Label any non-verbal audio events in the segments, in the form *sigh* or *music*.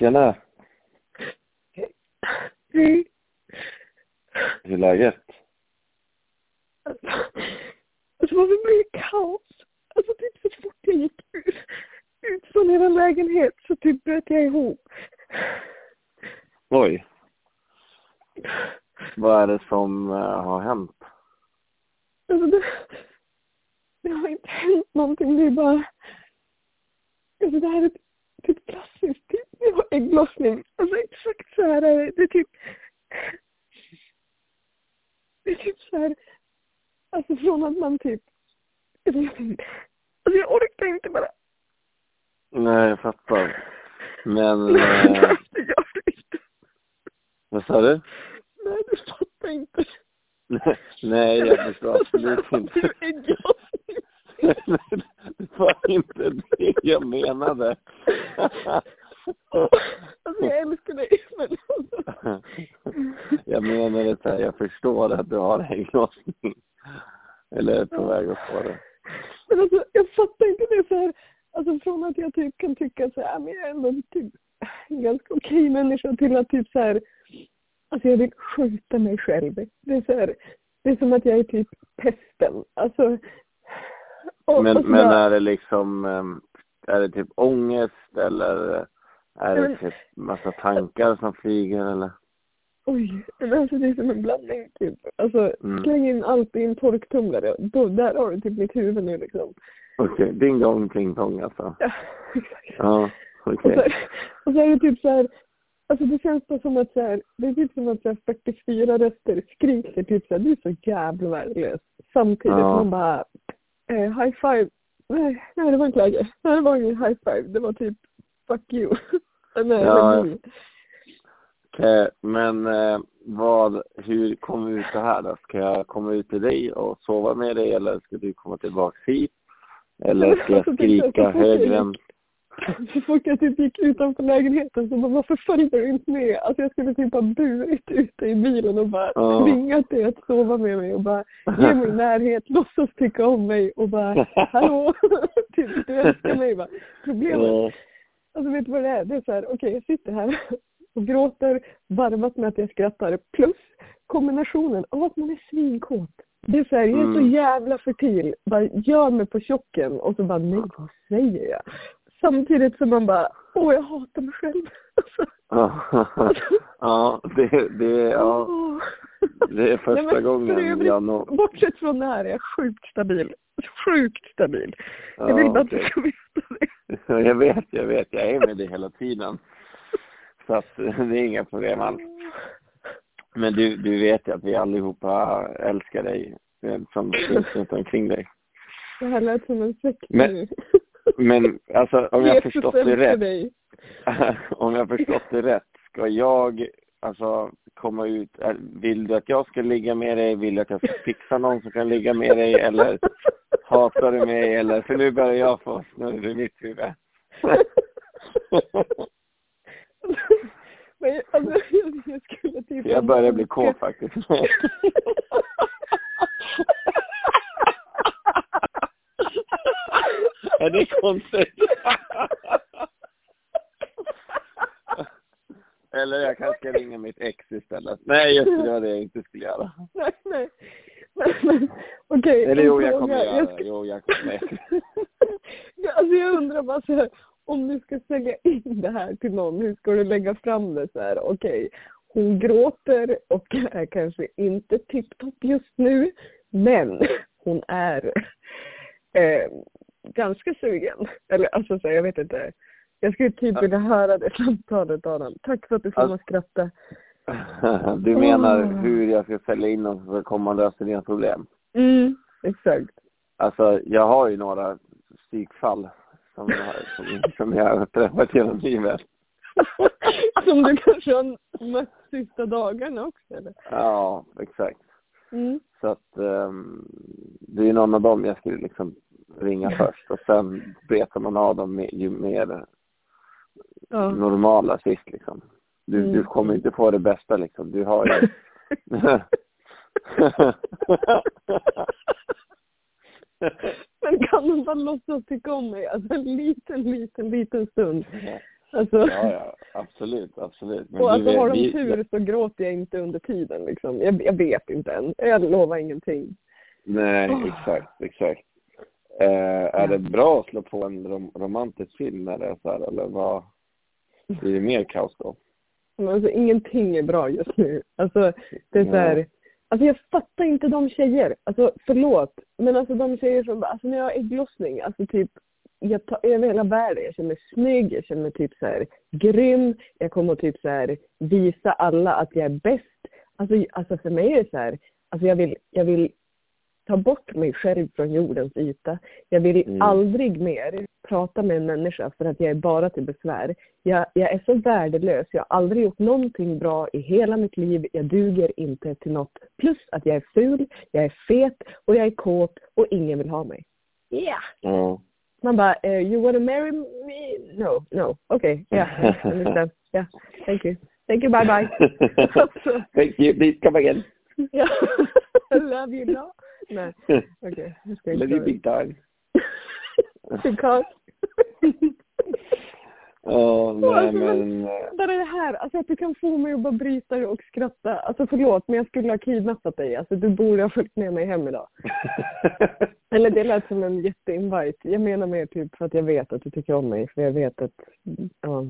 Tjena! Hej. Hur är läget? Alltså, alltså varför blir det kaos? Alltså typ så fort jag gick ut, ut från er lägenhet så typ bröt jag ihop. Oj. Vad är det som uh, har hänt? Alltså det, det har inte hänt någonting. Det är bara... Alltså det här är typ klassiskt. Typ, jag har ägglossning. Alltså exakt så här är det. Det är typ... Det är typ så här... Alltså från att man typ... Jag inte. Alltså jag orkar inte bara. Nej, jag fattar. Men... *laughs* Nej, Uh, det gör du inte. vad sa du? Nej, du fattar inte. Nej, jag förstår absolut inte. Är ägglossning. *laughs* det var inte det jag menade. *laughs* Alltså jag älskar dig, men *laughs* jag menade så här, jag förstår att du har ägglossning. Eller är på väg att få det. Men alltså, jag fattar inte det så här. Alltså från att jag typ kan tycka så här, men jag är ändå typ en ganska okej människa till att typ så här, alltså jag vill skjuta mig själv. Det är så här, det är som att jag är typ pesten. Alltså. och- Men, och men är det liksom, ehm, är det typ ångest eller är det typ massa tankar som flyger eller? Oj, men alltså det är som en blandning typ. Alltså Mm. släng in allt i en torktumlare. Då, där har du typ mitt huvud nu liksom. Okej, ding dong pling pong alltså. Ja, *laughs* exakt. Ja, Och okej. så, och så är det typ så här, alltså det känns bara som att så här, det är typ som att så här 44 röster skriker typ så här, du är så jävla värdelös. Samtidigt Ja. man bara, eh, high five. Nej, nej det var inte läge. Nej, det var ingen high five. Det var typ, fuck you. *laughs* nej, Ja. men, Okej, men eh, vad, hur kommer vi ut det här då? Ska jag komma ut till dig och sova med dig eller ska du komma tillbaka hit? Eller ska jag *laughs* så skrika högre än... Så fort jag typ gick utanför lägenheten så bara, varför följde du inte med? Alltså jag skulle typ ha burit ute i bilen och bara Ja. tvingat dig att sova med mig och bara ge mig *laughs* närhet, låtsas tycka om mig och bara hallå, *laughs* typ du älskar mig va. Problemet, alltså vet du vad det är? Det är så här, okej jag sitter här *laughs* och gråter varvat med att jag skrattar plus kombinationen av att man är svinkåt. Det är så här, jag är så Mm. jävla fertil, bara gör mig på tjocken och så bara nej vad säger jag? Samtidigt som man bara, åh jag hatar mig själv. ja, *laughs* *laughs* ja, det, det, ja, det är Nej, första men för gången övrigt, jag når... Bortsett från det här är jag sjukt stabil. Sjukt stabil. jag Ja, vill bara att du ska veta det. *laughs* Jag vet, jag vet. Jag är med dig hela tiden. Så att *laughs* det är inga problem alls. Men du, du vet ju att vi allihopa älskar dig eh, som finns runt omkring dig. Det här lät som en sekt Men-. Men alltså om jag Jesus förstått det rätt, dig. *laughs* om jag förstått det rätt, ska jag alltså komma ut, är- vill du att jag ska ligga med dig, vill du att jag ska fixa någon som kan ligga med dig eller hatar du mig eller, för nu börjar jag få snurr i mitt huvud. *laughs* Men alltså, jag, skulle typ... Jag börjar bli kåt faktiskt. *laughs* Är det konstigt? *laughs* Eller jag kanske ska ringa mitt ex istället. Nej, just det, det var det jag inte skulle göra. nej, nej. Men, men, Okej. Eller jo, jag kommer göra det. Jo, jag kommer. Alltså jag undrar bara så här, om du ska sälja in det här till någon, hur ska du lägga fram det så här? Okej, hon gråter och *laughs* är kanske inte tipptopp just nu, men *laughs* hon är eh, ganska sugen. Eller alltså så här, jag vet inte. Jag skulle typ Ja. vilja höra det samtalet Adam. Tack för att du får mig att skratta. Du menar hur jag ska sälja in någon som ska komma och lösa dina problem? Mm, exakt. Alltså, jag har ju några psykfall som, jag- som, som jag har träffat genom livet. *laughs* Som du kanske har mött sista dagarna också eller? Ja, exakt. Mm. Så att um, det är ju någon av dem jag skulle liksom ringa först och sen betar man av dem ju mer Ja. normala sist liksom. Du, Mm. du kommer inte få det bästa liksom. Du har ju... *laughs* *laughs* Men kan de bara låtsas tycka om mig? Alltså en liten, liten, liten stund. Alltså, Ja, ja, absolut, absolut. Men och du alltså vet, har de vi- tur så gråter jag inte under tiden liksom. Jag, jag vet inte än. Jag lovar ingenting. Nej, Åh. exakt, exakt. Eh, är det bra att slå på en rom romantisk film när det är så här, eller vad? Blir det mer kaos då? Men alltså ingenting är bra just nu. Alltså det är så här, alltså jag fattar inte de tjejer. Alltså förlåt. Men alltså de tjejer som, alltså när jag har ägglossning, alltså typ jag tar över hela världen. Jag känner mig snygg, jag känner mig typ så här grym. Jag kommer att typ så här visa alla att jag är bäst. Alltså, alltså för mig är det så här, alltså jag vill, jag vill ta bort mig själv från jordens yta. Jag vill Mm. aldrig mer prata med en människa för att jag är bara till besvär. Jag, jag är så värdelös. Jag har aldrig gjort någonting bra i hela mitt liv. Jag duger inte till något. Plus att jag är ful, jag är fet och jag är kåt och ingen vill ha mig. Ja! Ja. Man bara, eh, you wanna marry me? No, no. Okay, yeah, *laughs* yeah, understand. Yeah, thank you. Thank you, bye bye. *laughs* *laughs* Thank you, please come again. Love you, no? Nej, okej. ska inte Love you big. Because... *laughs* Ja, *laughs* nej Alltså, men... Bara det här, alltså att du kan få mig att bara bryta och skratta. Alltså förlåt, men jag skulle ha kidnappat dig. Alltså du borde ha följt med mig hem idag. *laughs* Eller det lät som en jätteinvite. Jag menar mer typ för att jag vet att du tycker om mig. För jag vet att, ja.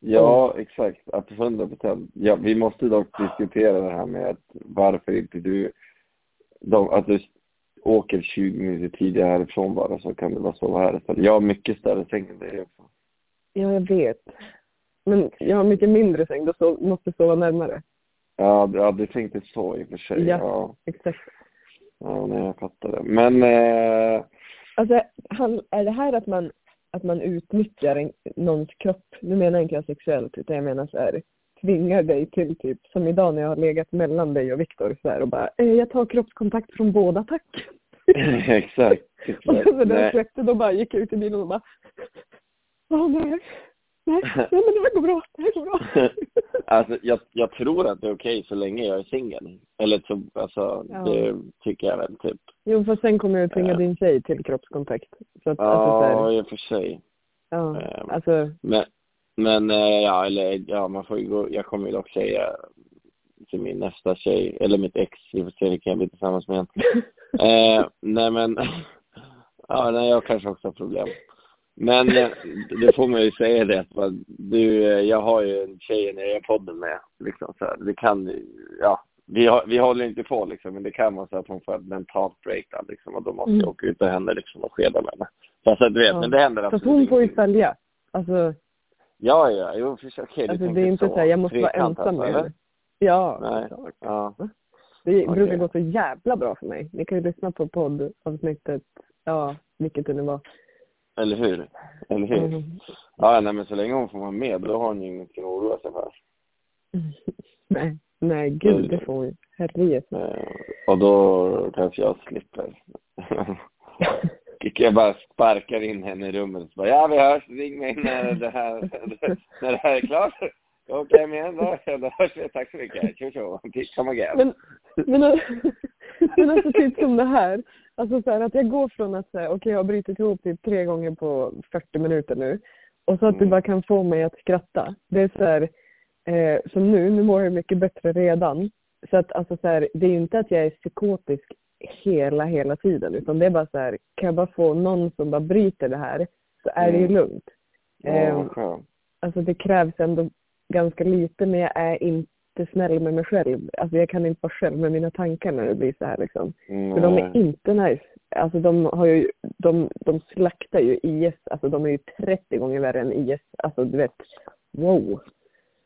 Ja, exakt. Att 100 procent. Ja, vi måste dock diskutera det här med att varför inte du... De, att du åker 20 minuter tidigare härifrån bara så kan du bara sova här istället. Jag har mycket större säng än dig också. Ja, jag vet. Men jag har mycket mindre säng, då måste sova närmare. Ja, ja, du tänkte så i och för sig. Ja. Ja, Exakt. ja nej, jag fattar det. Men... Eh, Alltså, han, är det här att man, att man utnyttjar en, någons kropp, nu menar jag inte jag sexuellt, utan jag menar så här, tvingar dig till typ, som idag när jag har legat mellan dig och Viktor så här och bara, eh, jag tar kroppskontakt från båda, tack. *laughs* exakt. *laughs* och exakt. sen när Nej. släppte, då bara gick jag ut i bilen och bara, åh nej, nej, *laughs* nej men det här går bra, det här går bra. *laughs* Alltså, jag, jag tror att det är okej så länge jag är singel. Eller så, alltså, Ja. det tycker jag väl typ. Jo, för sen kommer jag tvinga Ja. din tjej till kroppskontakt. Så att, alltså, så Ja, här, i och för sig. ja, ehm. alltså, Men, men eh, ja, eller ja, man får ju gå, jag kommer ju dock säga till min nästa tjej, eller mitt ex, i och för sig, det kan jag bli tillsammans med. *laughs* Eh, nej men, ja, nej, jag kanske också har problem. Men eh, det får man ju säga det att du, eh, jag har ju en tjej jag är podden med, liksom så. Det kan, ja, vi, har, vi håller inte på liksom, men det kan vara så att hon får ett mentalt breakdown liksom och då måste Mm. jag åka ut och henne liksom och skeda med henne. Fast att du vet, Ja. men det händer så att absolut hon får ju följa. Alltså, Ja, ja, jo, för, du alltså det är inte så här, jag måste vara ensam med alltså, henne. Ja, Nej. klart. Ja. Det Okej. brukar gå så jävla bra för mig. Ni kan ju lyssna på poddavsnittet, ja, vilket det nu var. Eller hur? Eller hur? Mm. Ja, nej, men så länge hon får vara med, då har hon ju ingenting att oroa sig för. *laughs* nej, nej, gud, det får hon. Herregud. Eh, och då kanske jag slipper. *laughs* jag bara sparkar in henne i rummet och så bara, ja vi hörs, ring mig när det här, *laughs* när det här är klart. Okej, okay, men då, då hörs vi. Tack så mycket. Tjo tjo. Come again. Men, men, men alltså typ som det här. Alltså så här att jag går från att säga, okej jag har brutit ihop typ tre gånger på 40 minuter nu. Och så att du Mm. bara kan få mig att skratta. Det är så här, eh, som nu, nu mår jag mycket bättre redan. Så att alltså så här, det är ju inte att jag är psykotisk hela, hela tiden. Utan det är bara så här, kan jag bara få någon som bara bryter det här så är det ju Mm. lugnt. Ja, Eh, alltså det krävs ändå ganska lite men jag är inte snäll med mig själv. Alltså jag kan inte vara själv med mina tankar när det blir så här liksom. För de är Nej. inte nice. Alltså de har ju, de, de slaktar ju IS, alltså de är ju 30 gånger värre än IS. Alltså du vet, wow.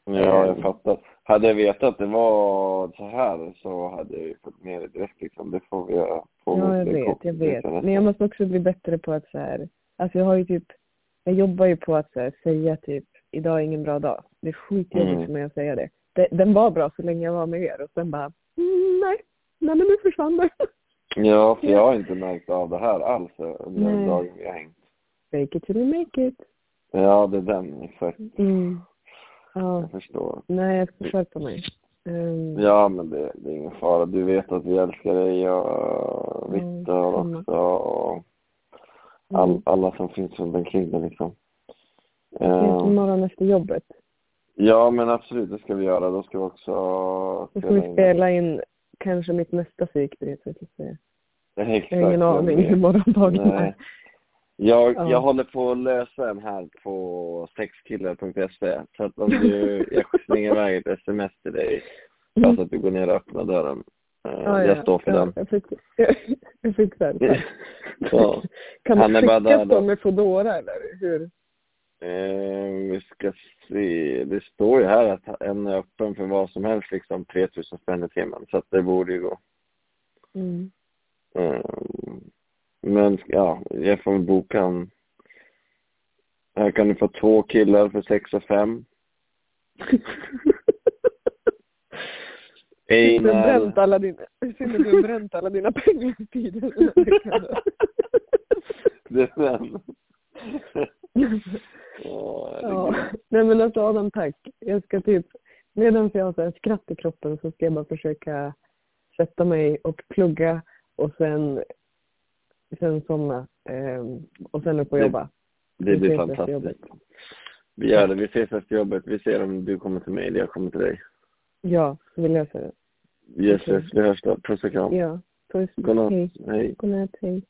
Ja, jag fattar. Hade jag vetat att det var så här så hade jag ju fått med det direkt liksom. Det får vi göra. Får Ja, jag vet, jag vet. Men jag måste också bli bättre på att så här, alltså jag har ju typ, jag jobbar ju på att så här, säga typ, idag är ingen bra dag. Det är skitjobbigt Mm. för mig att säga det. Det. Den var bra så länge jag var med er och sen bara, mm, nej, nej men nu försvann det. Ja, för jag har inte märkt av det här alls under Nej. dagen vi har hängt. Make it till you make it. Ja, det är den, exakt. Mm. Ja, Jag förstår. nej jag ska skärpa mig. Um, Ja, men det, det är ingen fara. Du vet att vi älskar dig och Mm, Viktor samma. också och all, Mm. alla som finns runt omkring dig liksom. Ses Eh, imorgon efter jobbet. Ja, men absolut, det ska vi göra. Då ska vi också Då ska vi spela in kanske mitt nästa psykbrev. så att säga. Exakt. Jag har ingen aning hur morgondagen är. Jag, Ja. jag håller på att lösa en här på sexkillar.se. Så att om du, *laughs* jag slänger iväg ett sms till dig. Alltså att du går ner och öppnar dörren. Eh, Ja, jag ja, står för ja, den. Jag, fick, *laughs* jag, jag fixar det. ja. Kan man är bara skicka där så då. med Foodora eller hur? Eh, vi ska se. Det står ju här att en är öppen för vad som helst, liksom 3000 spänn i timmen. Så att det borde ju gå. Mm. Eh, men ja, jag får väl boka en. Här kan du få två killar för sex och fem. *laughs* Synd du har Einar. bränt alla dina, synd att du har bränt alla dina pengar tidigare. *laughs* Det är den. *laughs* Nej men alltså Adam tack. Jag ska typ, medan jag har så här skratt i kroppen så ska jag bara försöka sätta mig och plugga och sen, sen somna. Ehm, och sen upp och Det- jobba. Det Vi blir fantastiskt. Vi gör det. Vi ses efter jobbet. Vi ser om du kommer till mig eller jag kommer till dig. Ja, vi löser det. Yes, Okej. yes. Vi hörs då. Puss och kram. Ja, puss. Godnatt. Hej. Hej. Godnatt, hej.